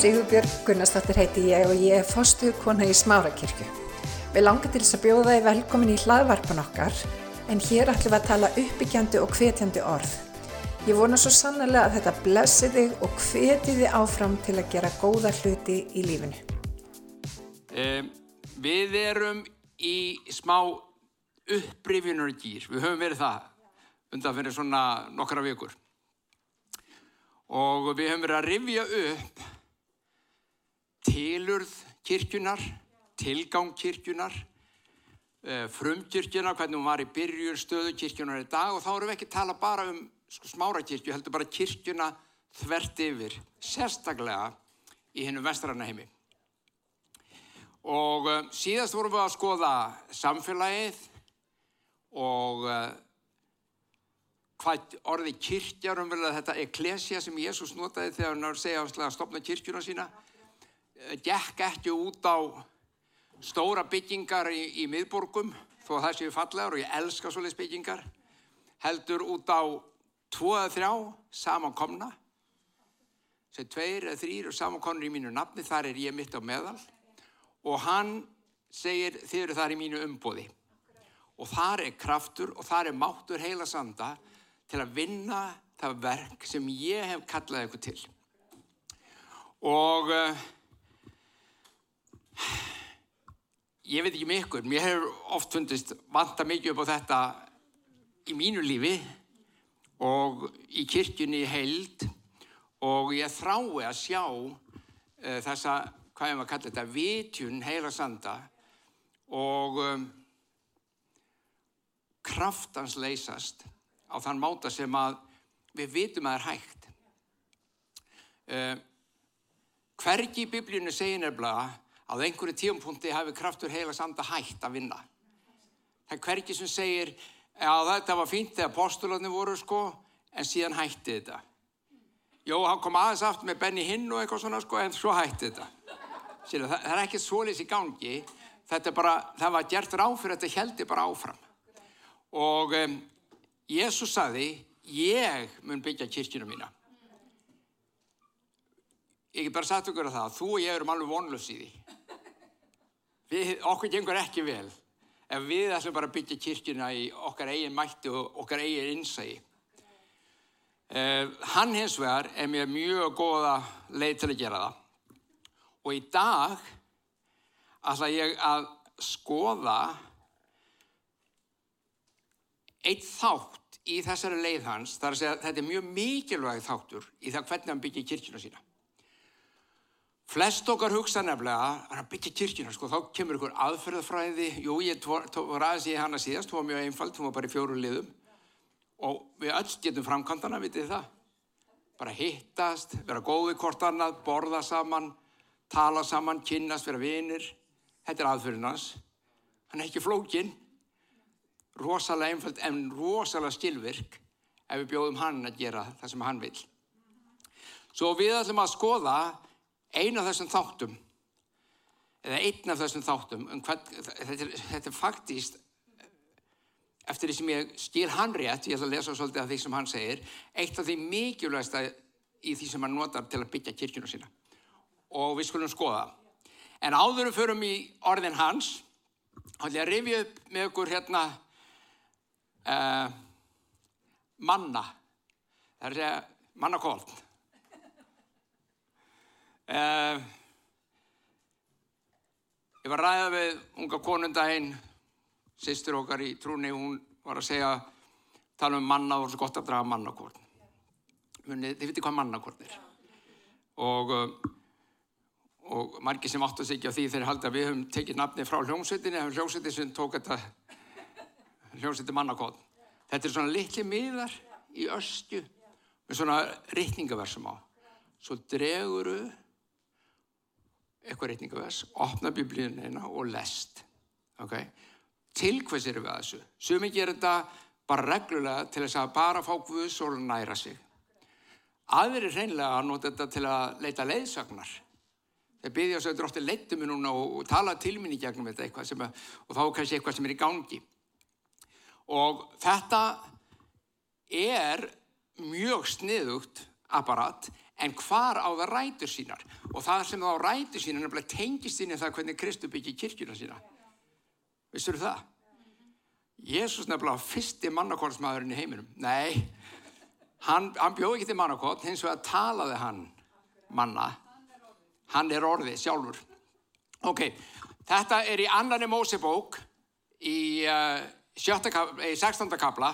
Sigurbjörg Gunnarsdóttir heiti ég og ég er fórstuð kona í Smárakirkju. Við langar til þess að bjóða þið velkomin í hlaðvarpan okkar en hér ætlum við að tala uppbyggjandi og hvetjandi orð. Ég vona svo sannlega að þetta blessi þig og hveti þið áfram til að gera góða hluti í lífinu. Um, við erum í smá upprifinurgýr, við höfum verið það undan fyrir svona nokkra vikur og við höfum verið að rifja upp tilurð kirkjunar, tilgang kirkjunar, eh, frumkirkjunar, hvernig hún var í byrjun stöðu kirkjunar í dag og þá erum við ekki að tala bara um sko, smára kirkju, heldur bara kirkjuna þvert yfir, sérstaklega í hennum vestrarna heimi. Og uh, síðast vorum við að skoða samfélagið og uh, hvað orði kirkjar umverulega þetta eklesia sem Jésús notaði þegar hann var að segja að stopna kirkjuna sína gekk ekki út á stóra byggingar í, í miðborgum þó að það séu fallegar og ég elska svolítið byggingar heldur út á tvo eða þrjá samankomna. Sem tveir eða þrýr og samankomnir í mínu nafni þar er ég mitt á meðal. Og hann segir þið eru þar í mínu umbóði og þar er kraftur og þar er máttur heila sanda til að vinna það verk sem ég hef kallað eitthvað til. Og uh, ég veit ekki með ykkur, mér hefur oft fundist vanta mikið upp á þetta í mínu lífi og í kirkjunni heild og ég þrái að sjá uh, þessa, hvað ég maður að kalla þetta, vitjun heila sanda og um, kraftans leysast á þann máta sem að við vitum að það er hægt. Uh, hvergi í biblíunu segir nefnilega að einhverju tíumpunkti hafi kraftur heila sanda hægt að vinna. Það er hvergi sem segir að þetta var fínt þegar postularnir voru sko, en síðan hætti þetta. Jó, hann kom aðeins aft með Benny Hinn og eitthvað svona sko, en svo hætti þetta. Sér, það, það er ekkert svolítið í gangi, þetta bara, það var gert ráð fyrir þetta heldi bara áfram. Og um, Jésús saði, ég mun byggja kirkjuna mína. Ég get bara sagt okkur að það, þú og ég erum alveg vonlös í því. Við, okkur gengur ekki vel ef við ætlum bara að byggja kirkjuna í okkar eigin mætti og okkar eigin innsægi. Uh, hann hins vegar er mér mjög góða leið til að gera það. Og í dag ætla ég að skoða eitt þátt í þessari leið hans, þar að segja að þetta er mjög mikilvæg þáttur í það hvernig hann byggja kirkjuna sína. Flest okkar hugsa nefnilega að byggja kirkjuna, sko, þá kemur ykkur aðferðafræði, jú, ég aðeins í hana síðast, hún var mjög einfald, hún var bara í fjóru liðum og við öll getum framkantana, vitið það. Bara hittast, vera góði hvort annað, borða saman, tala saman, kynnast, vera vinir. Þetta er aðferðin hans. Hann er ekki flókin, rosalega einfald en rosalega skilvirk ef við bjóðum hann að gera það sem hann vil. Svo við ætlum að skoða einu af þessum þáttum eða einn af þessum þáttum um hvað, þetta, er, þetta er faktist eftir því sem ég skil hann rétt, ég ætla að lesa svolítið af því sem hann segir, eitt af því mikilvægsta í því sem hann notar til að byggja kirkjuna sína. Og við skulum skoða en áðurum förum í orðin hans þá ætla ég að rifja upp með okkur hérna uh, manna. Það er að segja mannakólt Uh, ég var að ræða við unga konundaginn, sýstur okkar í trúni, hún var að segja, tala um manna og það er gott að draga mannakort. Þið viti hvað mannakort er. Og, og margir sem áttu að segja því þeir haldi að við höfum tekið nafni frá hljómsveitinni, hljómsveitin sem tók þetta hljómsveitin mannakort. Þetta er svona litli miðar í östju með svona rittningaversum á. Svo dreguru eitthvað reytingavers, opna biblíunina og lest. Okay? Til hvers eru við að þessu? Sumi gerir þetta bara reglulega til þess að bara fá Guðs og næra sig. Aðrir er hreinlega að nota þetta til að leita leiðsagnar. Þeir byggja þess að dróttir leittu mig núna og, og tala til minni gegnum þetta eitthvað sem er, og þá kannski eitthvað sem er í gangi. Og þetta er mjög sniðugt apparat en hvar á það rætur sínar og það sem þá ræti sín er nefnilega tengist inn í það hvernig Kristur byggir kirkjuna sína. Vissur það? Jésús nefnilega fyrsti mannakonsmaðurinn í heiminum. Nei, hann, hann bjóð ekki til mannakon, hins vegar talaði hann manna. Hann er orðið sjálfur. Ok, þetta er í annari Mósebók í, uh, 16. kapla,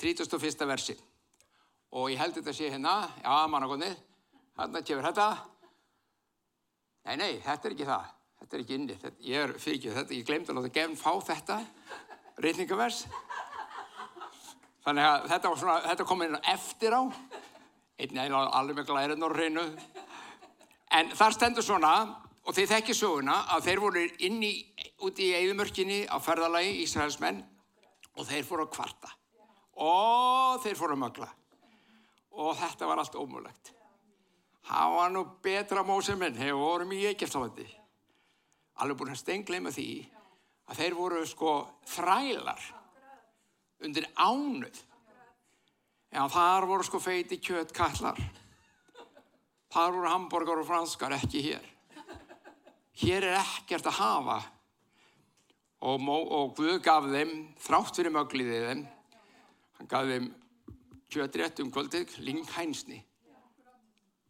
31. versi. Og ég held þetta sé hérna, já, mannakonnið, hérna kemur þetta. Nei, nei, þetta er ekki það. Þetta er ekki inni. Þetta, ég er fyrir þetta, ég glemdi að láta gefn fá þetta, reytingavers. Þannig að þetta, svona, þetta kom inn eftir á. Einnig að alveg með glærið og reynu. En þar stendur svona, og þeir þekki söguna, að þeir voru inni úti í eigðumörkinni á ferðalagi Ísraelsmenn og þeir fóru að kvarta. Og þeir fóru að mögla. Og þetta var allt ómulagt. Var nú betra mósið minn, hefur vorum í Eikeftalandi. Alveg búin að stengleima því að þeir voru sko þrælar undir ánuð. Já, þar voru sko feiti kjötkallar. Þar voru hambúrgar og franskar, ekki hér. Hér er ekkert að hafa. Og, og Guð gaf þeim, þrátt fyrir mögliðið þeim, hann gaf þeim kjötrétt um kvöldið, linghænsni.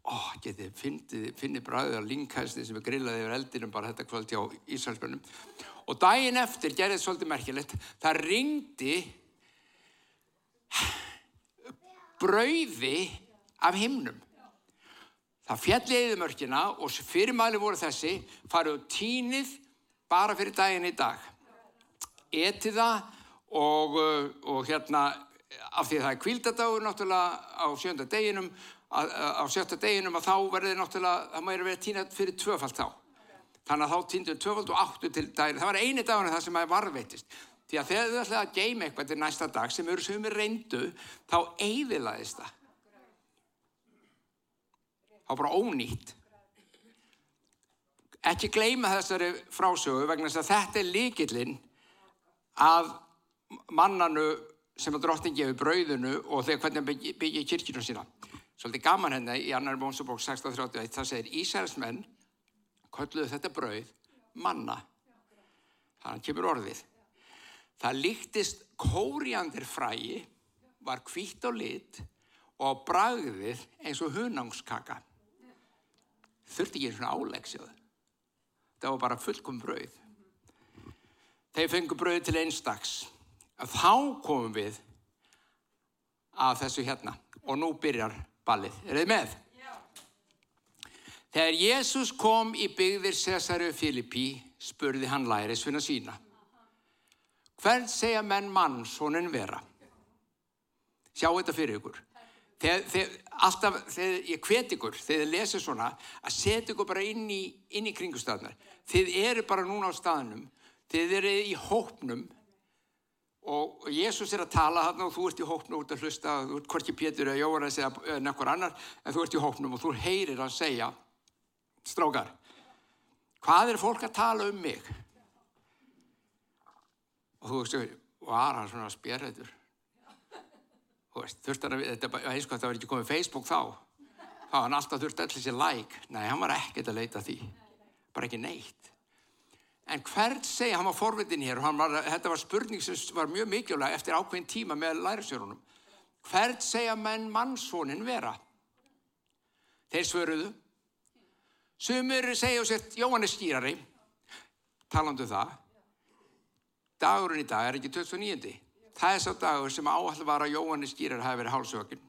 Ó, getið, finnið bræðið á linghæsni sem er grillaði yfir eldinum bara þetta kvöld hjá Ísraelsbjörnum. Og daginn eftir gerði þetta svolítið merkilegt. Það ringdi brauði af himnum. Það fjalli eðumörkina og fyrirmæli voru þessi farið tínið bara fyrir daginn í dag. Etið það og, og hérna af því það er kvíldadagur náttúrulega á sjönda deginum á sjötta deginum að þá verður náttúrulega, það mæri verið tínað fyrir tvöfald þá. Þannig að þá týndu tvöfald og áttu til daginn. Það var eini dagun það sem að varveitist. Því að þegar þau ætlaði að geima eitthvað til næsta dag sem eru sem er reyndu, þá eiðilaðist það. Það var bara ónýtt. Ekki gleyma þessari frásögu vegna þess að þetta er líkillinn að mannanu sem að drottin gefur brauðinu og þegar hvernig byggja byggja kirkjunum sína. Svolítið gaman henni í annar mónsabók 1631, það segir Ísælsmenn kölluðu þetta brauð manna. Þannig kemur orðið. Það líktist kóriandir frægi, var hvitt á lit og bragðið eins og hunangskaka. Þurfti ekki svona álegsjöðu. Það var bara fullkom brauð. Þeir fengu brauð til einstags. Þá komum við að þessu hérna og nú byrjar ballið. Er þið með? Þegar Jésús kom í byggðir Cesare Filippi spurði hann lærisvinna sína. Hvern segja menn mann svonin vera? Sjá þetta fyrir ykkur. Þegar, þegar, alltaf, þegar ég hvet ykkur, þegar þið lesir svona, að setja ykkur bara inn í, inn í kringustafnar. Þið eru bara núna á staðnum, þið eru í hópnum og Jésús er að tala hann og þú ert í hópnum út að hlusta, þú ert hvorki Pétur eða Jóhannes eða nekkur annar, en þú ert í hópnum og þú heyrir að segja, strákar, hvað er fólk að tala um mig? Og þú veist, var hann svona spjærreitur? Þú veist, þurfti hann að, þetta var ekki komið Facebook þá, þá hann alltaf þurfti allir sér like. Nei, hann var ekkert að leita því, bara ekki neitt. En hvert segja, hann var forvitin hér og var, þetta var spurning sem var mjög mikilvæg eftir ákveðin tíma með lærisjörunum. Hvert segja menn mannsónin vera? Þeir svöruðu. Sumur segja og sért Jóhannes skýrari, talandu um það, dagurinn í dag er ekki 2009. Það er sá dagur sem áall var að Jóhannes skýrari hafi verið hálsökinn.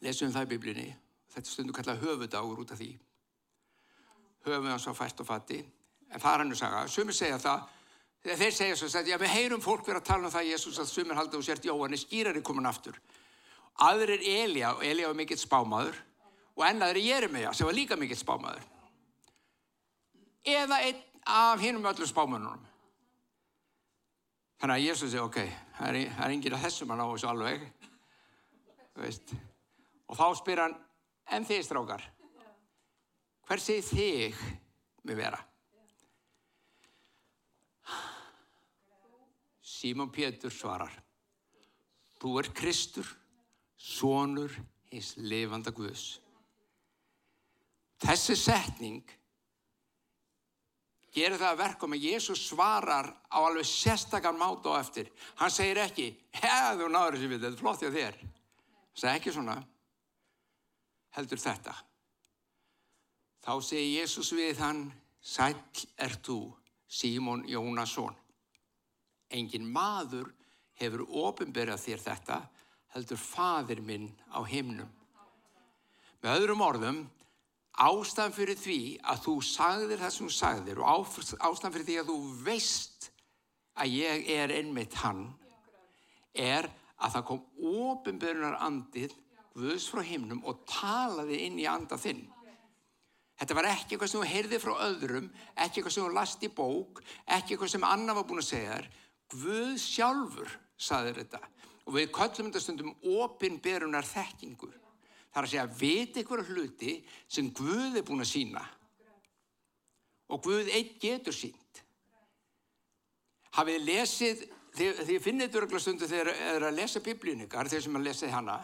Lesum það í biblíni, þetta stundu kalla höfudagur út af því. Höfum við hans á fært og fatti, en það er hannu saga. Sumur segja það, þeir segja svo að við heyrum fólk vera að tala um það Jésús að sumur halda og sért Jóhannes skýrari komin aftur. Aður er Elja og Elja var mikill spámaður og ennaður er Jeremia sem var líka mikill spámaður. Eða einn af hinnum öllum spámanunum. Þannig að Jésús segi, ok, það er, er enginn að þessum að ná þessu alveg. Og þá spyr hann, en þið strákar, hver segir þig með vera? Símon Pétur svarar, þú er Kristur, sonur hins lifanda Guðs. Þessi setning gerir það að verkum að Jésús svarar á alveg sérstakar máta á eftir. Hann segir ekki, hef þú náður þessi við, þetta er flott hjá þér. Það segir ekki svona, heldur þetta. Þá segir Jésús við hann, sæl er þú, Símón Jónasson. Engin maður hefur ofinberjað þér þetta, heldur fadir minn á himnum. Með öðrum orðum, ástæðan fyrir því að þú sagðir það sem þú sagðir og ástæðan fyrir því að þú veist að ég er einmitt hann er að það kom ofinbörunar andið Guðs frá himnum og talaði inn í anda þinn. Þetta var ekki eitthvað sem þú heyrði frá öðrum, ekki eitthvað sem þú last í bók, ekki eitthvað sem Anna var búin að segja þér. Guð sjálfur saði þetta og við köllum þetta stundum ofinbörunar þekkingur. Það er að segja að vita ykkur hluti sem Guð er búin að sína og Guð einn getur sínt. Hafið lesið, því finnir þetta örgla stundu þegar þið er að lesa biblíun ykkar, þeir sem að lesa hana,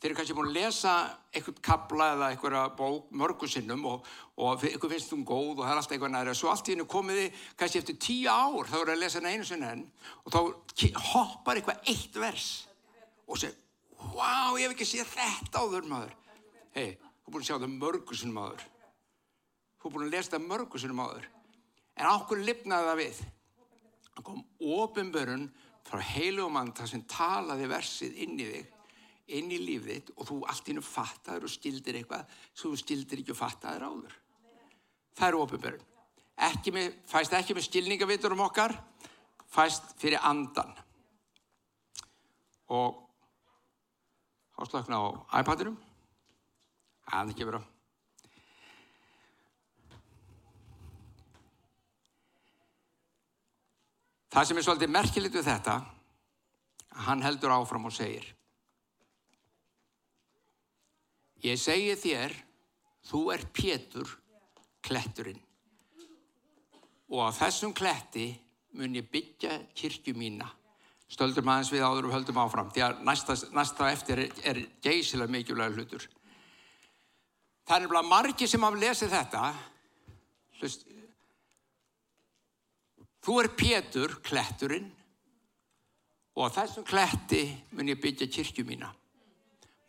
þeir eru kannski búin að lesa eitthvað kabla eða eitthvað bók mörgusinnum og, og ykkur finnst þú góð og það er alltaf eitthvað næri og svo allt í hennu komið þið kannski eftir tíu ár þá eru að lesa hana einu sinna enn og þá hoppar eitthvað eitt vers og segir Vá, ég hef ekki séð þetta áður maður. Hei, þú er búin að sjá það mörgusunum áður. Þú er búin að lesa það mörgusunum áður. En ákveður lifnaði það við. Það kom ofinbörun frá heilu og mann það sem talaði versið inn í þig, inn í lífið þitt og þú allt innum fattaður og stildir eitthvað svo þú stildir ekki og fattaður áður. Það er ofinbörun. Ekki með, fæst ekki með stilningavitur um okkar, fæst fyrir andan. Og áslökna á iPadinum. Það er ekki verið. Það sem er svolítið merkilegt við þetta, hann heldur áfram og segir Ég segi þér, þú er Pétur, kletturinn. Og á þessum kletti mun ég byggja kirkju mína. Stöldum aðeins við áður og höldum áfram því að næsta, næsta eftir er, er geysilega mikilvæg hlutur. Það er bara margi sem hafði lesið þetta. Hlust þú er Pétur kletturinn. Og á þessum kletti mun ég byggja kirkju mína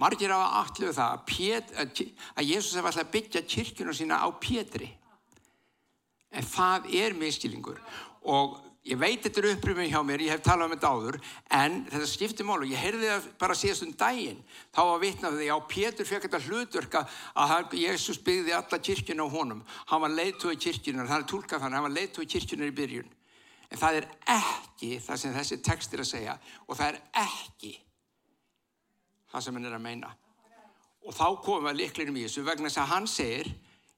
margir hafa allir það að, Pét, að, að Jésús hef alltaf byggja kirkjuna sína á Pétri. En það er miskilingur og ég veit þetta er upprýmið hjá mér, ég hef talað um þetta áður en þetta skiptir mál og ég heyrði það bara síðast um daginn. Þá var vitnað því að Pétur fekk þetta hlutverka að Jésús byggði alla kirkjuna á honum. Hann var leiðtói kirkjunar, það er tólkað þannig hann var leiðtói kirkjunar í byrjun. En það er ekki það sem þessi text er að segja og það er ekki það sem hann er að meina og þá komum við líklinum í þessu vegna þess að hann segir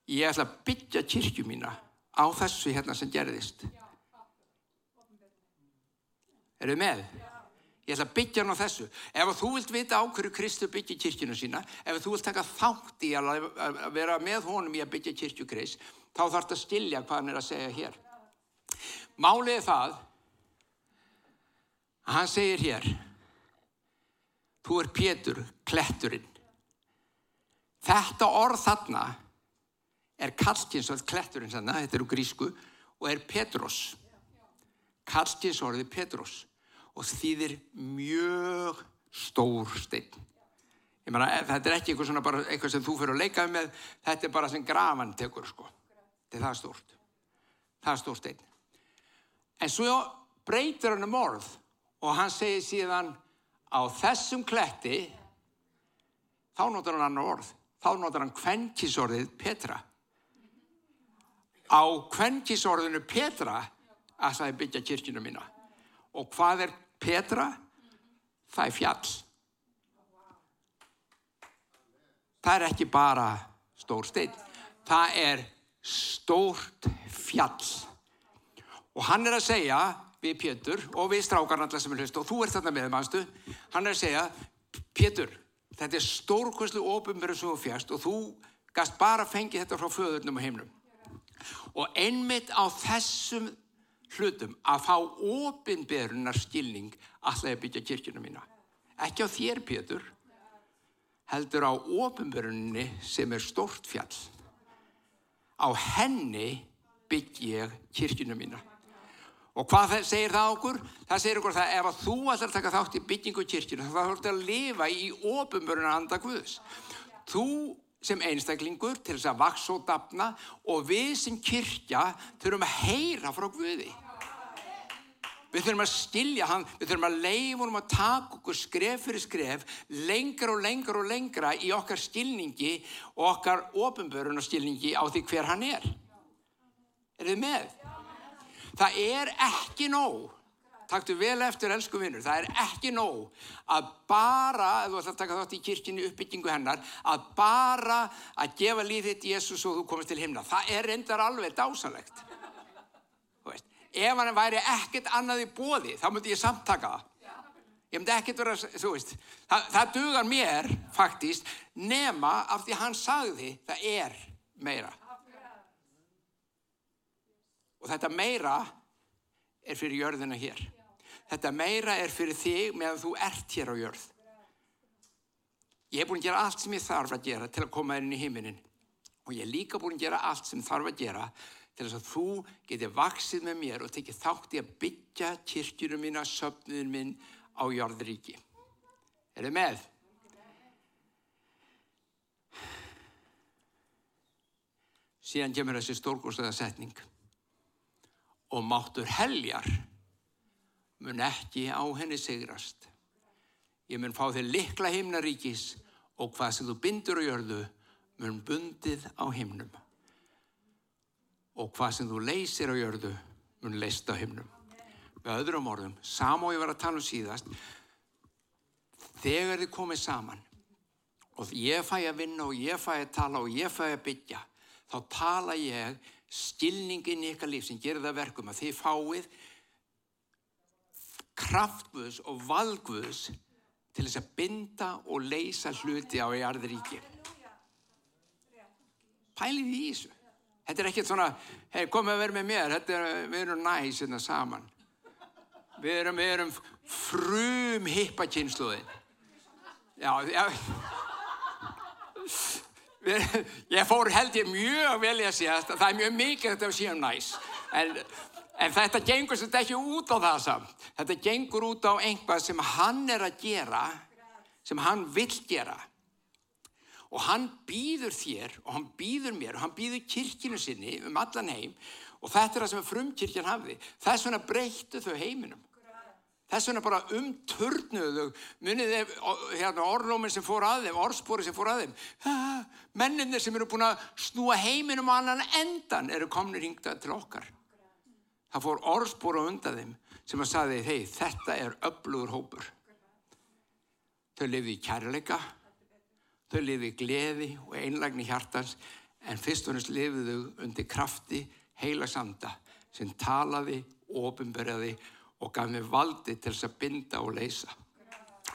ég ætla að byggja kirkju mína á þessu hérna sem gerðist Eru með? Ég ætla að byggja hann á þessu. Ef þú vilt vita á hverju Kristu byggja kirkjunu sína, ef þú vilt taka þátt í að vera með honum í að byggja kirkju Krist, þá þarf þetta að stilja hvað hann er að segja hér. Málið er það að hann segir hér, þú er Pétur, kletturinn. Þetta orð þarna er kallkynsvöld kletturinn, þetta er úr grísku, og er Petros. Kallkynsorðið Petros og þýðir mjög stór stein. Mena, þetta er ekki eitthvað, bara, eitthvað sem þú fyrir að leika með, þetta er bara sem grafan tekur sko. Þetta er það stórt. Það er stór stein. En svo breytir hann um orð og hann segir síðan á þessum kletti þá notar hann annar orð. Þá notar hann kvennkísorðið Petra. Á kvennkísorðinu Petra að það er byggja kirkina mína. Og hvað er Petra, það er fjall. Það er ekki bara stór stein, það er stórt fjall. Og hann er að segja við Pétur og við strákarna allar sem er hlust og þú ert þarna með mannstu, hann er að segja Pétur, þetta er stórkvæslu ofinverðu sem þú fjast og þú gast bara fengið þetta frá föðurnum og heimnum. Og einmitt á þessum hlutum að fá ofinberunar skilning alltaf að byggja kirkjuna mína. Ekki á þér, Pétur, heldur á ofinberunni sem er stort fjall. á henni bygg ég kirkjunum mína. Og hvað það segir það okkur? Það segir okkur það ef að þú ætlar að taka þátt í byggingu kirkjunum þá þarf þetta að lifa í ofinböruna anda Guðs. Þú sem einstaklingur til þess að vaks og dapna og við sem kirkja þurfum að heyra frá Guði. Við þurfum að skilja hann, við þurfum að leifunum að taka okkur skref fyrir skref lengra og lengra og lengra í okkar skilningi og okkar ofinböruna skilningi á því hver hann er. Er þið með? Það er ekki nóg, taktu vel eftir elsku vinnur, það er ekki nóg að bara, þú ætlar að taka þátt í kirkini uppbyggingu hennar, að bara að gefa líðið til Jésús og þú komist til himna. Það er reyndar alveg dásalegt. Ef hann væri ekkert annað í bóði, þá myndi ég samtaka það. Ég myndi ekkert vera, þú veist, það, það dugar mér faktist nema af því hann sagði það er meira. Og þetta meira er fyrir jörðina hér. Þetta meira er fyrir þig meðan þú ert hér á jörð. Ég hef búin að gera allt sem ég þarf að gera til að koma inn í heiminin. Og ég hef líka búin að gera allt sem þarf að gera til þess að þú getið vaksið með mér og tekið þátt í að byggja kirkjunum mína, söfnuðin minn á jörðuríki. Er þið með? Síðan kemur þessi stórgóðslega setning og máttur heljar mun ekki á henni sigrast. Ég mun fá þér likla himnaríkis og hvað sem þú bindur á jörðu mun bundið á himnum. Og hvað sem þú leysir á jörðu mun leist á himnum. Með öðrum orðum, sama og ég var að tala um síðast, þegar þið komið saman og ég fæ að vinna og ég fæ að tala og ég fæ að byggja, þá tala ég skilningin í ykkar líf sem gerir það verkum að þið fáið kraftguðs og valguðs til þess að binda og leysa hluti á í arðuríki. Pælið í þessu. Þetta er ekkert svona, hei komið að vera með mér, er, við erum næs hérna saman. Við erum, við erum frum hippa kynsluðin. Já, já. Ég fór held ég mjög vel í að segja að það er mjög mikið þetta að séum næs. En, en þetta gengur sem þetta ekki út á það samt. Þetta gengur út á einhvað sem hann er að gera, sem hann vill gera. Og hann býður þér og hann býður mér og hann býður kirkinu sinni um allan heim og þetta er það sem frumkirkjan hafði. Þess vegna breyttu þau heiminum. Þess vegna bara umturnuðu, munið hérna, orðlóminn sem fór að þeim, orðspóri sem fór að þeim. Menninir sem eru búin að snúa heiminum á annan endan eru komnir hingtað til okkar. Það fór orðspóra undan þeim sem að saði, hei þetta er öflugur hópur. Þau lifið í kærleika, þau lifið í gleði og einlagni hjartans en fyrst og næst lifið þau undir krafti heila sanda sem talaði, ofinberjaði og gaf mér valdi til þess að binda og leysa.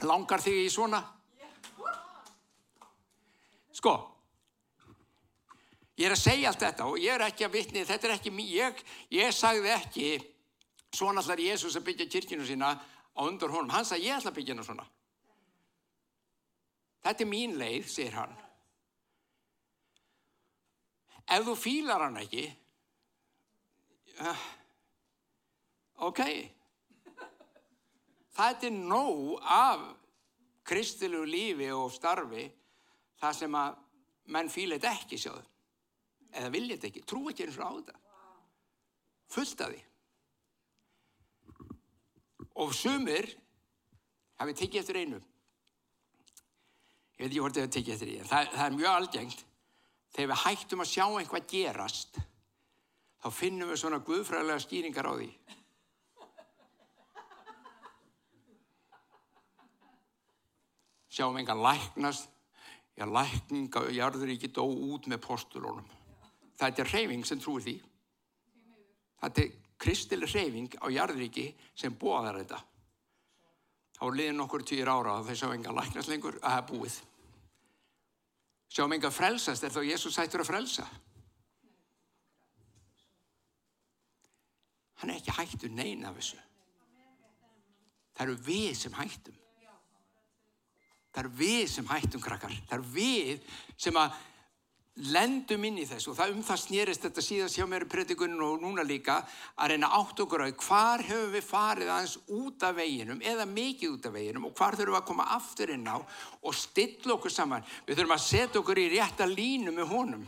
Langar þig í svona? Sko, ég er að segja allt þetta og ég er ekki að vitni, þetta er ekki mér, ég, ég sagði ekki svona allar Jésús að byggja kirkinu sína á undur honum. Hann sagði ég ætla að byggja hana svona. Þetta er mín leið, segir hann. Ef þú fílar hann ekki, uh, ok, það er nóg af kristilegu lífi og starfi það sem að menn fíla þetta ekki sjáðu. Eða vilja þetta ekki, trú ekki eins og á þetta. Fullt af því. Og sumir hafið tekið eftir einu? Ég veit ekki hvort þið hafið tekið eftir einu það, það er mjög algengt. Þegar við hættum að sjá einhvað gerast þá finnum við svona guðfræðilega skýringar á því sjáum engan læknast. Já, lækning og jarður ekki dó út með postulónum. Þetta er reyfing sem trúir því. Þetta er kristileg reyfing á jarðuríki sem bóðar þetta. Þá er liðin okkur týr ára að þeir sjá engan læknast lengur. Að það er búið. Sjáum engan frelsast. Er þá Jésús hættur að frelsa? Hann er ekki hættur neina af þessu. Það eru við sem hættum Það er við sem hættum krakkar. Það er við sem að lendum inn í þessu og það um það snýrist þetta síðast hjá mér í predikuninu og núna líka að reyna átt okkur á hvar höfum við farið aðeins út af veginum eða mikið út af veginum og hvar þurfum við að koma aftur inn á og stilla okkur saman. Við þurfum að setja okkur í rétta línu með honum.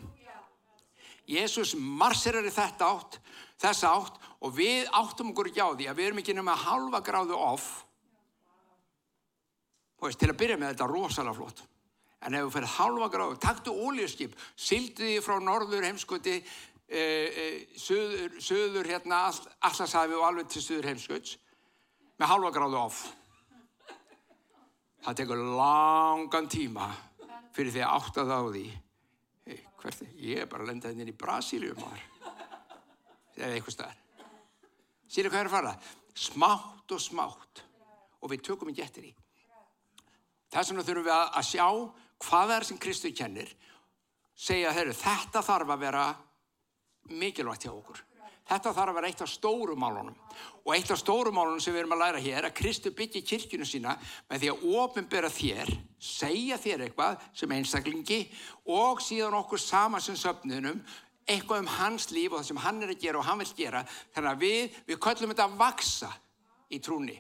Jésús marsirar í þetta átt, þessa átt og við áttum okkur ekki á því að við erum ekki nema halva gráðu off og veist, til að byrja með þetta rosalega flott. En ef þú fyrir halva gráðu, taktu ólíuskip, sildu því frá norður heimskuti, e, e, söður, söður hérna, allarsæfi og alveg til söður heimskuts, með halva gráðu off. Það tekur langan tíma fyrir því að átta það á því. Hey, hvert, ég er bara að lenda inn í Brasílium maður. Eða eitthvað staðar. Sýrðu hvað er að fara? Smátt og smátt. Og við tökum í getur í. Þess vegna þurfum við að sjá hvað er sem Kristu kennir, segja, herru, þetta þarf að vera mikilvægt hjá okkur. Þetta þarf að vera eitt af stórumálunum og eitt af stórumálunum sem við erum að læra hér er að Kristu byggja kirkjunu sína með því að ofinbera þér, segja þér eitthvað sem einstaklingi og síðan okkur sama sem söfnunum eitthvað um hans líf og það sem hann er að gera og hann vil gera þannig að við, við köllum þetta að vaksa í trúni.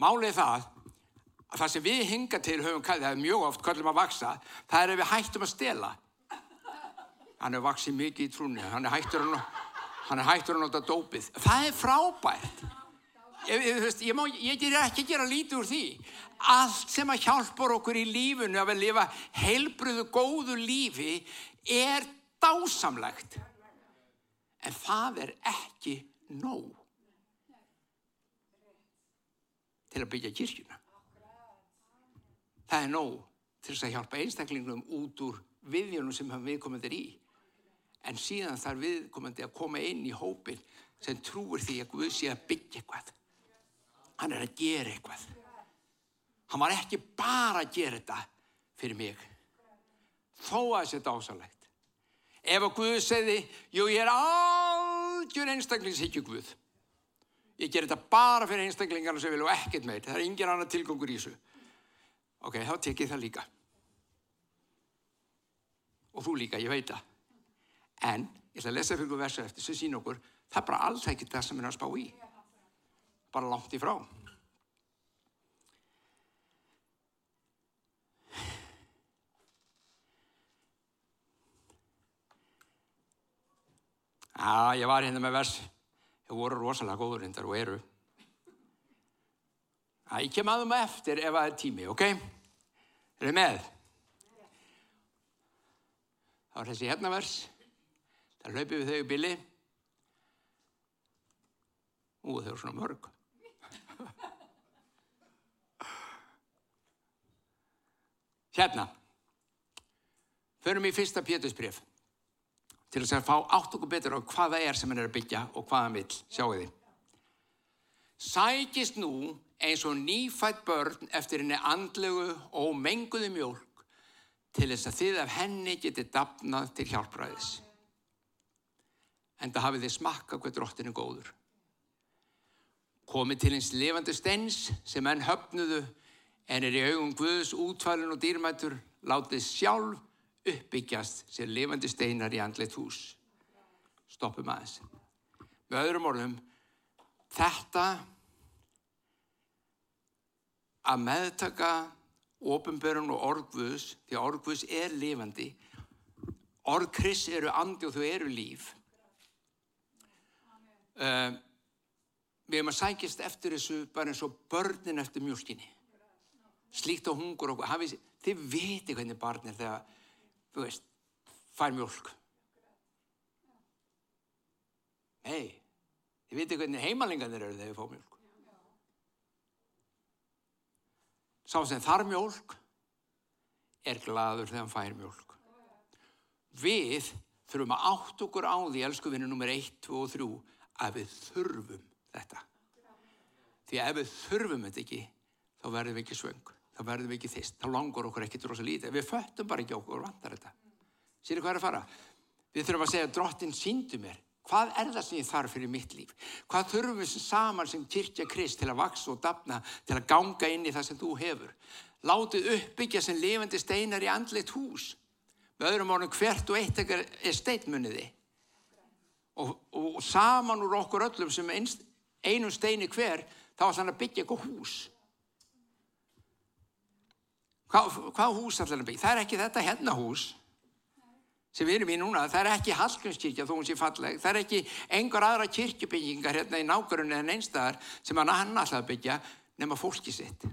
Málið það að það sem við hinga til höfum það er mjög oft kallum að vaksa, það er ef við hættum að stela. Hann er vaksið mikið í trúni, hann er hættur að, hann er hættur að nota dópið. Það er frábært. Ég, ég, ég, má, ég ger ekki að gera lítið úr því. Allt sem að hjálpar okkur í lífunu að við lifa heilbröðu góðu lífi er dásamlegt. En það er ekki nóg til að byggja kirkjuna það er nóg til þess að hjálpa einstaklingum út úr viðjónum sem viðkomendir í. En síðan þarf viðkomandi að koma inn í hópin sem trúir því að Guð sé að byggja eitthvað. Hann er að gera eitthvað. Hann var ekki bara að gera þetta fyrir mig. Þó að þetta er ásalegt. Ef að Guð segði, jú ég er algjör einstaklingshyggju Guð. Ég ger þetta bara fyrir einstaklingarna sem vil og ekkert meir. Það er ingen annar tilgangur í þessu. Ok, þá tek ég það líka. Og þú líka, ég veit það. En, ég ætla að lesa fyrir versa eftir sem sín okkur, það er bara alls ekki það sem er að spá í. Bara langt í frá. Já, ég var hérna með vers. Það voru rosalega góður hindar og eru. Það ég kem aðum eftir ef það er tími, ok? Er þið með? Það var þessi hérna vers. Það hlaupið við þau í bili. Ú, þau eru svona mörg. Hérna. Förum í fyrsta pétusbref til þess að fá átt okkur betur á hvaða er sem hann er að byggja og hvaða hann vil. Sjáu þið. Sækist nú eins og nýfætt börn eftir henni andlegu og menguðu mjölk til þess að þið af henni geti dapnað til hjálpræðis. En það hafið þið smakka hvað drottinu góður. Komið til eins levandi stens sem enn höfnuðu en er í augum Guðs útfælun og dýrmætur látið sjálf uppbyggjast sem levandi steinar í andleitt hús. Stoppum aðeins. Með öðrum orðum, þetta að meðtaka ofinberun og orðguðs, því að orðguðs er lifandi, orðkriss eru andi og þau eru líf. Uh, við erum að sækist eftir þessu bara eins og börnin eftir mjölkinni. Slíkt á hungur og hafið, þið viti hvernig barn er þegar, þú veist, fær mjölk. Nei, þið viti hvernig heimalingarnir eru þegar þið fá mjölk. Sá sem þar mjölk er gladur þegar hann fær mjölk. Við þurfum að átt okkur á því, elsku vinnu nummer 1, 2 og 3, að við þurfum þetta. Því að ef við þurfum þetta ekki, þá verðum við ekki svöng, þá verðum við ekki þist, þá langar okkur ekki drosa lítið. Við föttum bara ekki okkur og vantar þetta. Sýri hvað er að fara? Við þurfum að segja, drottin síndu mér. Hvað er það sem ég þarf fyrir mitt líf? Hvað þurfum við saman sem kyrkja krist til að vaksa og dapna, til að ganga inn í það sem þú hefur? Látið uppbyggja sem lifandi steinar í andleitt hús. Við öðrum orðum hvert og eitt ekkert er steitmuniði. Og, og, saman úr okkur öllum sem einst, einum steini hver, þá ætla hann að byggja eitthvað hús. Hvað, hvað hús ætla hann að byggja? Það er ekki þetta hérna hús sem við erum í núna, það er ekki Hallgrímskirkja þó hún sé falleg, það er ekki einhver aðra kirkjubyggingar hérna í nákvæmlega en einstæðar sem hann að byggja nema fólki sitt.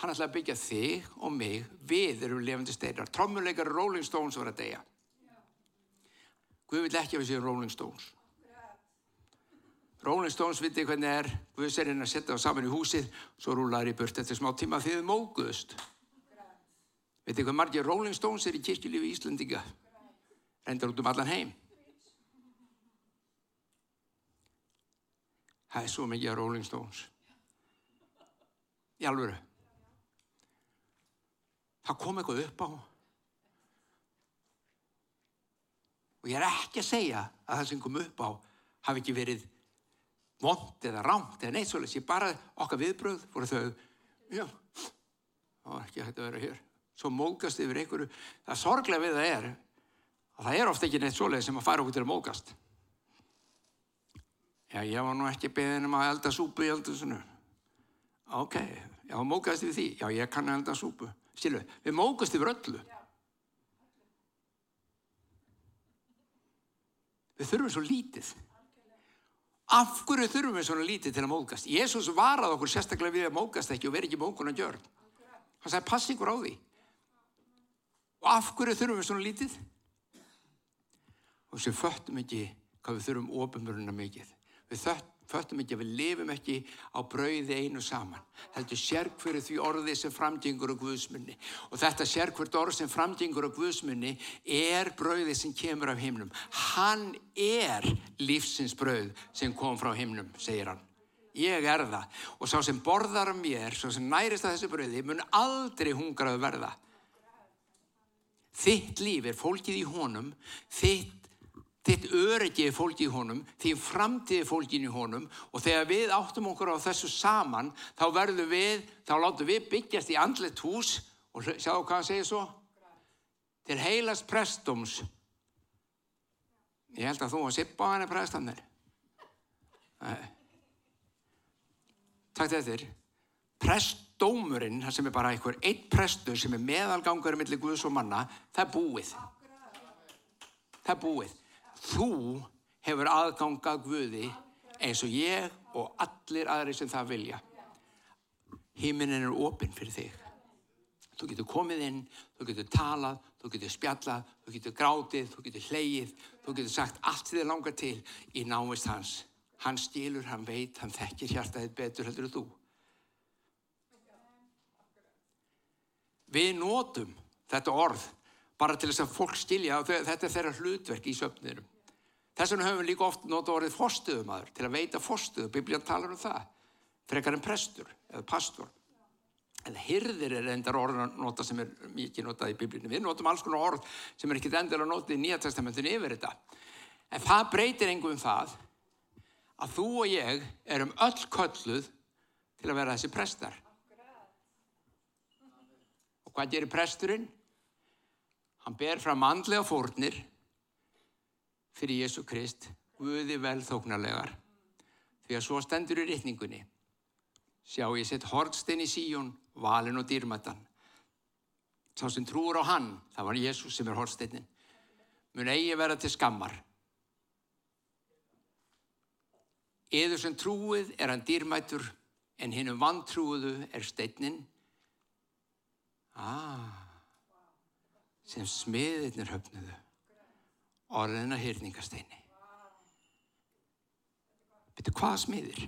Hann að byggja þig og mig, við erum lefandi steinar, trommuleikar Rolling Stones var að deyja. Guð vil ekki að við séum Rolling Stones. Rolling Stones viti hvernig er, Guð sér inn að setja það saman í húsið, svo rúlaður í burt eftir smá tíma því þið móguðust. Viti hvað margir Rolling Stones er í kirkjulífi Íslandinga? Reyndar út um allan heim. Það er svo mikið að Rolling Stones. Í alvöru. Það kom eitthvað upp á. Og ég er ekki að segja að það sem kom upp á hafi ekki verið vond eða rámt eða neitt svolítið. Ég bara okkar viðbröð voru þau, já, það var ekki að vera hér. Svo mókast yfir einhverju. Það sorglega við það er að það er ofta ekki neitt svoleið sem að fara okkur til að mókast. Já, ég var nú ekki beðin um að elda súpu í eldusinu. Ok, já, mókast við því. Já, ég kann elda súpu. Stilu, við mókast yfir öllu. Við þurfum svo lítið. Af hverju þurfum við svona lítið til að mókast? Jésús varað okkur sérstaklega við að mókast ekki og veri ekki mókun að gjörn. Hann sagði, pass ykkur á því. Og af hverju þurfum við svona lítið? Og sem föttum ekki hvað við þurfum ofumuruna mikið. Við föttum ekki að við lifum ekki á brauði einu saman. Þetta er sérkverð því orði sem framgengur á Guðsmunni. Og þetta sérkverð orð sem framgengur á Guðsmunni er brauði sem kemur af himnum. Hann er lífsins brauð sem kom frá himnum, segir hann. Ég er það. Og sá sem borðar af mér, sá sem nærist að þessu brauði, mun aldrei hungrað verða. Þitt líf er fólkið í honum, þitt Þitt öryggi er fólki í honum, þín framtíð er fólkin í honum og þegar við áttum okkur á þessu saman þá verðum við, þá látum við byggjast í andlet hús og sjáu hvað hann segir svo? Til heilast prestums. Ég held að þú að sippa á henni prestanir. Takk til þér. Prestdómurinn, það sem er bara einhver eitt prestur sem er meðalgangur millir Guðs og manna, það er búið. Það er búið þú hefur aðgangað Guði eins og ég og allir aðri sem það vilja. Híminin er ofinn fyrir þig. Þú getur komið inn, þú getur talað, þú getur spjallað, þú getur grátið, þú getur hleyið, þú getur sagt allt þið langar til í návist hans. Hann stílur, hann veit, hann þekkir hjartaðið betur heldur þú. Við nótum þetta orð bara til þess að fólk skilja og þetta er þeirra hlutverk í söfnirum. Þess vegna höfum við líka oft nota orðið fórstuðumadur til að veita fórstuðu. Biblían talar um það. Frekar en prestur eða pastor. En hyrðir er endar orðin að nota sem er mikið notað í biblíunum. Við notum alls konar orð sem er ekkit endar að nota í Nýja testamentinu yfir þetta. En það breytir engum það að þú og ég erum öll kölluð til að vera þessi prestar. Og hvað gerir presturinn? Hann ber fram andlega fórnir fyrir Jésu Krist, Guði vel þóknarlegar. Því að svo stendur í rittningunni. Sjá ég sett hortstein í síjón, valin og dýrmættan. Sá sem trúur á hann, það var Jésús sem er hortsteinin, mun eigi vera til skammar. Eður sem trúið er hann dýrmætur, en hinnum vantrúuðu er steinin. Ah, sem smiðirnir höfnuðu orðina hyrningasteini. Veitu hvað smiðir?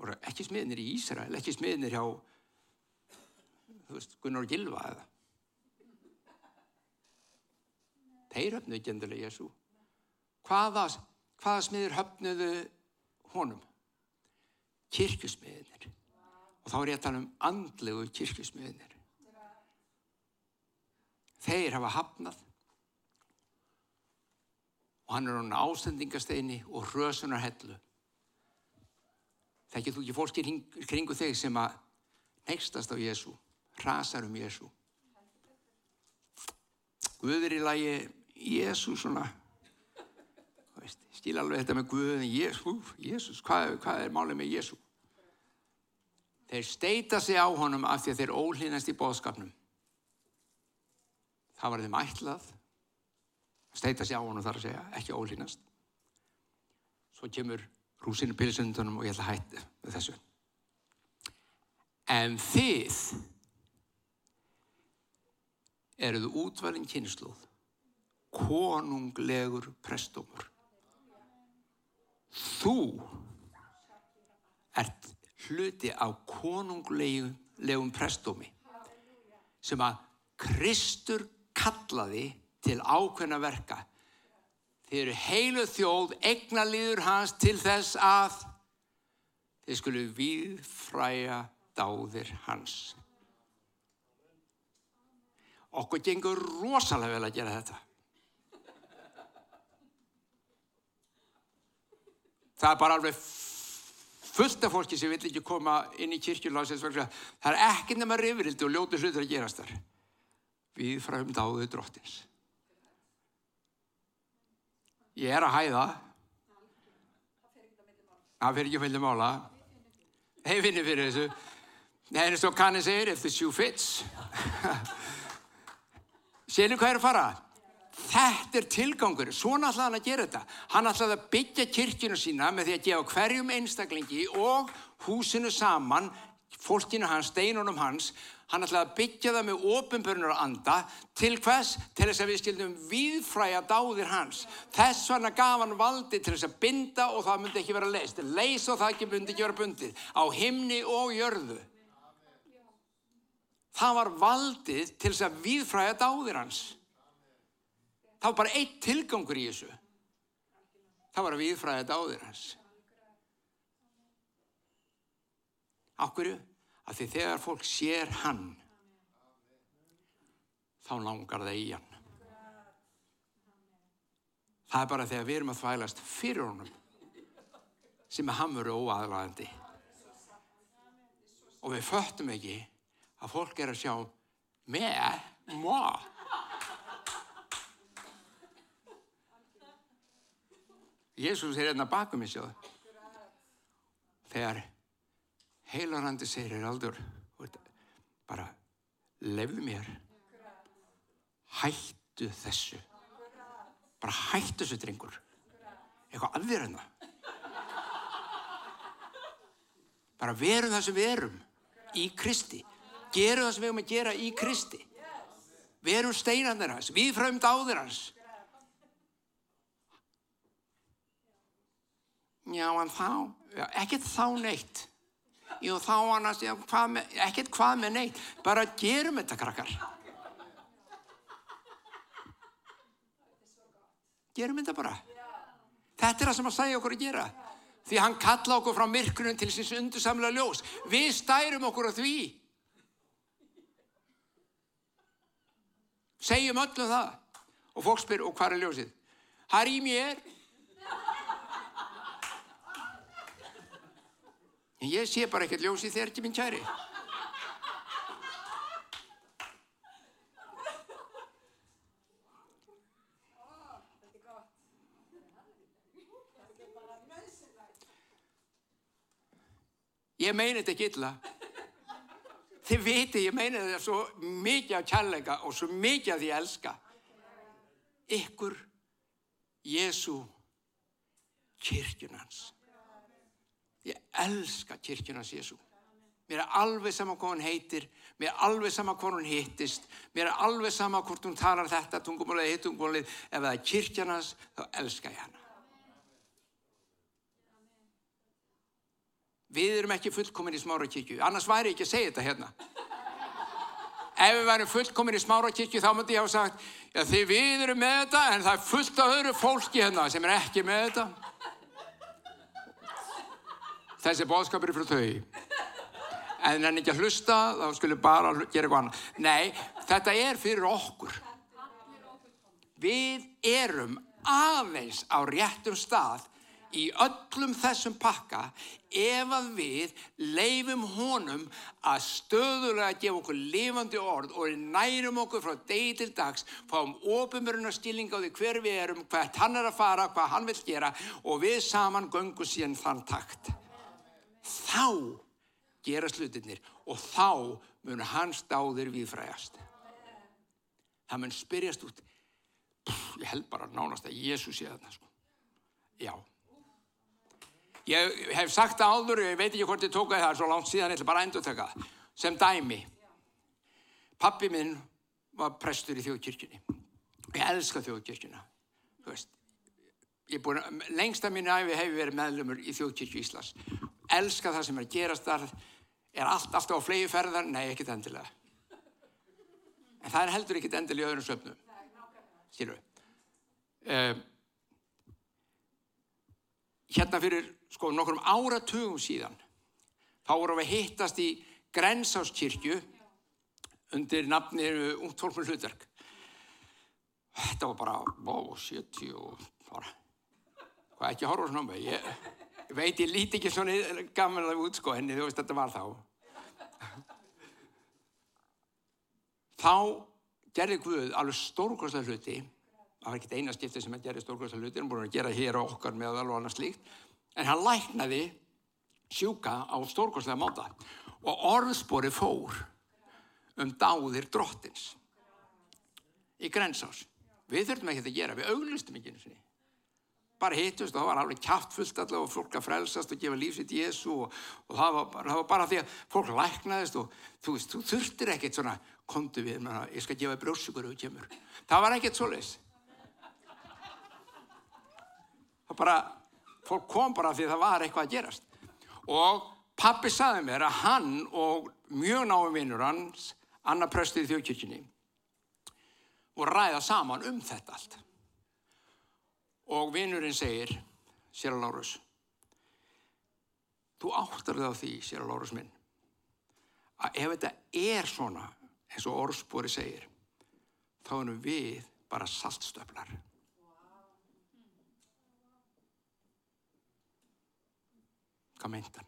voru ekki smiðnir í Ísrael, ekki smiðnir hjá veist, Gunnar Gilva eða. Þeir höfnuðu ekki endilega Jésu. Hvaða, hvaða smiðir höfnuðu honum? Kirkusmiðnir. Og þá er ég að tala um andlegu kirkusmiðnir þeir hafa hafnað og hann er hann ástendingasteini og hrösunar hellu þekkir þú ekki fólki kringu þig sem að nextast á Jésu hrasar um Jésu Guður í lagi, Jésús svona, skil alveg þetta með Guðin, Jésús, Jésús, hvað, hvað er málið með Jésú? Þeir steita sig á honum af því að þeir ólínast í bóðskapnum. Það var þeim ætlað, steita sig á honum þar að segja, ekki ólínast. Svo kemur rúsinu pilsundunum og ég ætla að hætta með þessu. En þið eruð útvalinn kynsluð, konunglegur prestómur. Þú ert hluti á konunglegum prestómi sem að Kristur kallaði til ákveðna verka. Þið eru heilu þjóð, egna líður hans til þess að þið skulu viðfræja dáðir hans. Okkur gengur rosalega vel að gera þetta. Það er bara alveg fullt af fólki sem vil ekki koma inn í kirkjulásins það er ekki nema rifrildi og ljótu hlutur að gerast þar. Við fræðum dáðu drottins. Ég er að hæða. Það fyrir ekki að fylgja mála. Hei finni fyrir þessu. Nei, eins og kanni segir, if the shoe fits. Sér hvað er að fara? Þetta er tilgangur, svona ætlaði hann að gera þetta. Hann ætlaði að byggja kirkjunu sína með því að gefa hverjum einstaklingi og húsinu saman, fólkinu hans, steinunum hans, hann ætlaði að byggja það með ofinbörnur og anda til hvers? Til þess að við skildum viðfræja dáðir hans. Þess vegna gaf hann valdi til þess að binda og það myndi ekki vera leist. Leis og það ekki myndi ekki vera bundið. Á himni og jörðu. Það var valdið til þess að viðfræja dáðir hans. Það var bara eitt tilgangur í þessu. Það var að viðfræða dáðir hans. Ákverju? Að því þegar fólk sér hann, þá langar það í hann. Það er bara þegar við erum að þvælast fyrir honum sem er hamuru óaðlæðandi. Og við föttum ekki að fólk er að sjá með, móa. Jésús er hérna bakum í sjóðu. Þegar heilarandi segir er aldur, bara lefðu mér, hættu þessu. Bara hættu þessu drengur. Eitthvað aðverð hérna. Bara verum það sem við erum í Kristi. Gerum það sem við erum að gera í Kristi. Verum steinandir hans, við fræmd áður hans. Já, en þá, já, ekkert þá neitt. Jú, þá annars, já, hvað með, ekkert hvað með neitt. Bara gerum þetta, krakkar. Gerum þetta bara. Þetta er það sem að segja okkur að gera. Því hann kalla okkur frá myrkunum til síns undursamlega ljós. Við stærum okkur á því. Segjum öllum það. Og fólk spyr, og hvað er ljósið? Það er í mér. En ég sé bara ekkert ljósið þér ekki minn kæri. Ég meina þetta ekki illa. Þið viti, ég meina þetta svo mikið af kærleika og svo mikið af því að elska. Ykkur, Jésu, kirkjunans. Elska kirkjunans Jésu. Mér er alveg sama hvað hún heitir, mér er alveg sama hvað hún hittist, mér er alveg sama hvort hún talar þetta tungumálið, hitt tungumálið, ef það er kirkjunans, þá elska ég hana. Við erum ekki fullkomin í smára kirkju, annars væri ég ekki að segja þetta hérna. Ef við værum fullkomin í smára kirkju þá myndi ég hafa sagt, já þið við erum með þetta en það er fullt af öðru fólki hérna sem er ekki með þetta. Þessi bóðskapur er frá þau. En en ekki að hlusta, þá skulle bara gera eitthvað annað. Nei, þetta er fyrir okkur. Við erum aðeins á réttum stað í öllum þessum pakka ef að við leifum honum að stöðulega gefa okkur lifandi orð og nærum okkur frá degi til dags, fáum ofumurinn að stílinga á því hver við erum, hvert hann er að fara, hvað hann vil gera og við saman göngum síðan þann takt. Þá gera slutinir og þá mun hans dáðir viðfræjast. Það mun spyrjast út, Pff, ég held bara nánast að Jésús sé þarna sko. Já. Ég hef sagt það áður, ég veit ekki hvort ég tók að það svo langt síðan, ég ætla bara að endur taka það. Sem dæmi, pappi minn var prestur í þjóðkirkjunni. Ég elska þjóðkirkjuna. Þú veist, búin að, lengst af mínu æfi hefur verið meðlumur í þjóðkirkju Íslands. Elska það sem er gerast þar, er allt alltaf á flegi ferðar? Nei, ekkit endilega. En það er heldur ekkit endilega í öðrum söfnum. Skilur við. Um, hérna fyrir sko nokkrum áratugum síðan þá vorum við hittast í Grensáskirkju undir nafnir Ungt fólk með hlutverk þetta var bara wow, 70 og bara hvað ekki horfa svona um mig ég veit ég líti ekki svona gaman að út sko henni þú veist þetta var þá. Þá gerði Guð alveg stórkostlega hluti. Það var ekkert eina skipti sem hann gerði stórkostlega hluti hann búin að gera hér og okkar með alveg annað slíkt. En hann læknaði sjúka á stórkostlega máta. Og orðspori fór um dáðir drottins í grensás. Við þurftum ekki að gera, við auglistum ekki einu sinni bara hittust og það var alveg kæftfullt allavega og fólk að frelsast og gefa lífsitt Jésu og, og það, var það var bara því að fólk læknaðist og þú veist, þú þurftir ekkert svona komdu við, menna, ég skal gefa brjósugur og kemur. Það var ekkert svo leis. Það bara, fólk kom bara því það var eitthvað að gerast. Og pappi saði mér að hann og mjög náum vinnur hans, Anna Pröstið í þjóðkirkjunni, voru ræða saman um þetta allt. Og vinnurinn segir, að Lárus, þú áttar þig á því, að Lárus minn, að ef þetta er svona, eins og orðspori segir, þá erum við bara saltstöflar. Hvað meint hann?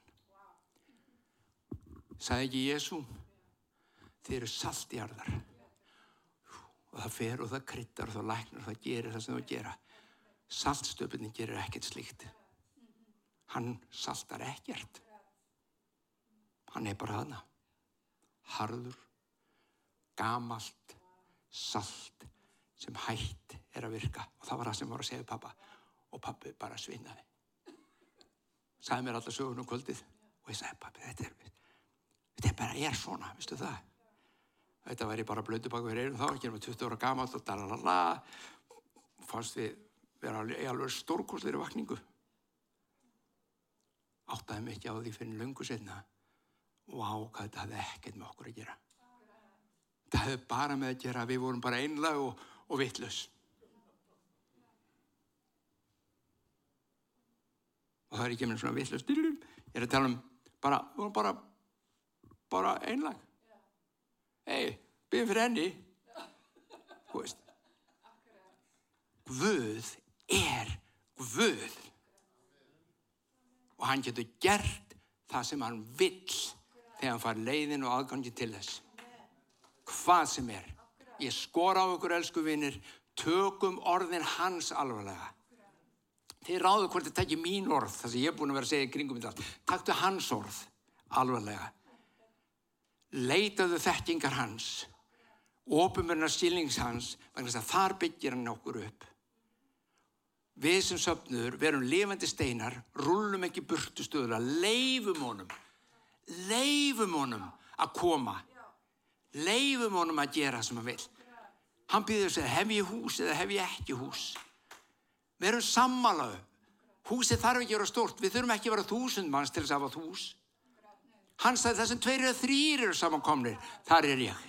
Sæði ekki Jésu, þið eru saltjarðar og það fer og það kryttar og það læknar og það gerir það sem það gera. Saltstöpunni gerir ekkert slíkt. Hann saltar ekkert. Hann er bara hana. Harður, gamalt, salt sem hætt er að virka. Og það var það sem voru að segja pappa. Og pappi bara svinnaði. Sæði mér alltaf sögun um kvöldið. Og ég sagði pappi þetta er, þetta er bara er svona, vistu það? Þetta væri bara blöndu bak við erum þá, ekki með 20 ára gamalt og dalalala. Fannst við vera í alveg stórkostleiri vakningu. Áttaði mig ekki á því fyrir lungu setna. Vá, hvað þetta hafði ekkert með okkur að gera. Það hefði bara með að gera við vorum bara einlag og, og vittlus. Og það er ekki með svona vittlus. Ég er að tala um bara, bara, bara einlag. Hei, byrjum fyrir henni. Þú veist. Guð er Guð. Og hann getur gert það sem hann vill þegar hann far leiðin og aðgangi til þess. Hvað sem er. Ég skora á ykkur elsku vinnir, tökum orðin hans alvarlega. Þið ráðu hvort þið tekja mín orð, það sem ég er búin að vera að segja í kringum í dag. Takktu hans orð alvarlega. Leitaðu þekkingar hans, ofumverna stílings hans, þar byggir hann okkur upp. Við sem söpnur verum lifandi steinar, rullum ekki burtu stöðulega, leifum honum, leifum honum að koma, leifum honum að gera sem hann vil. Hann býður sig, hef ég hús eða hef ég ekki hús? Við erum sammálaðu. Húsið þarf ekki að vera stort, við þurfum ekki að vera þúsund manns til þess að hafa hús. Hann sagði það sem tveir eða þrýr eru samankomnir, þar er ég.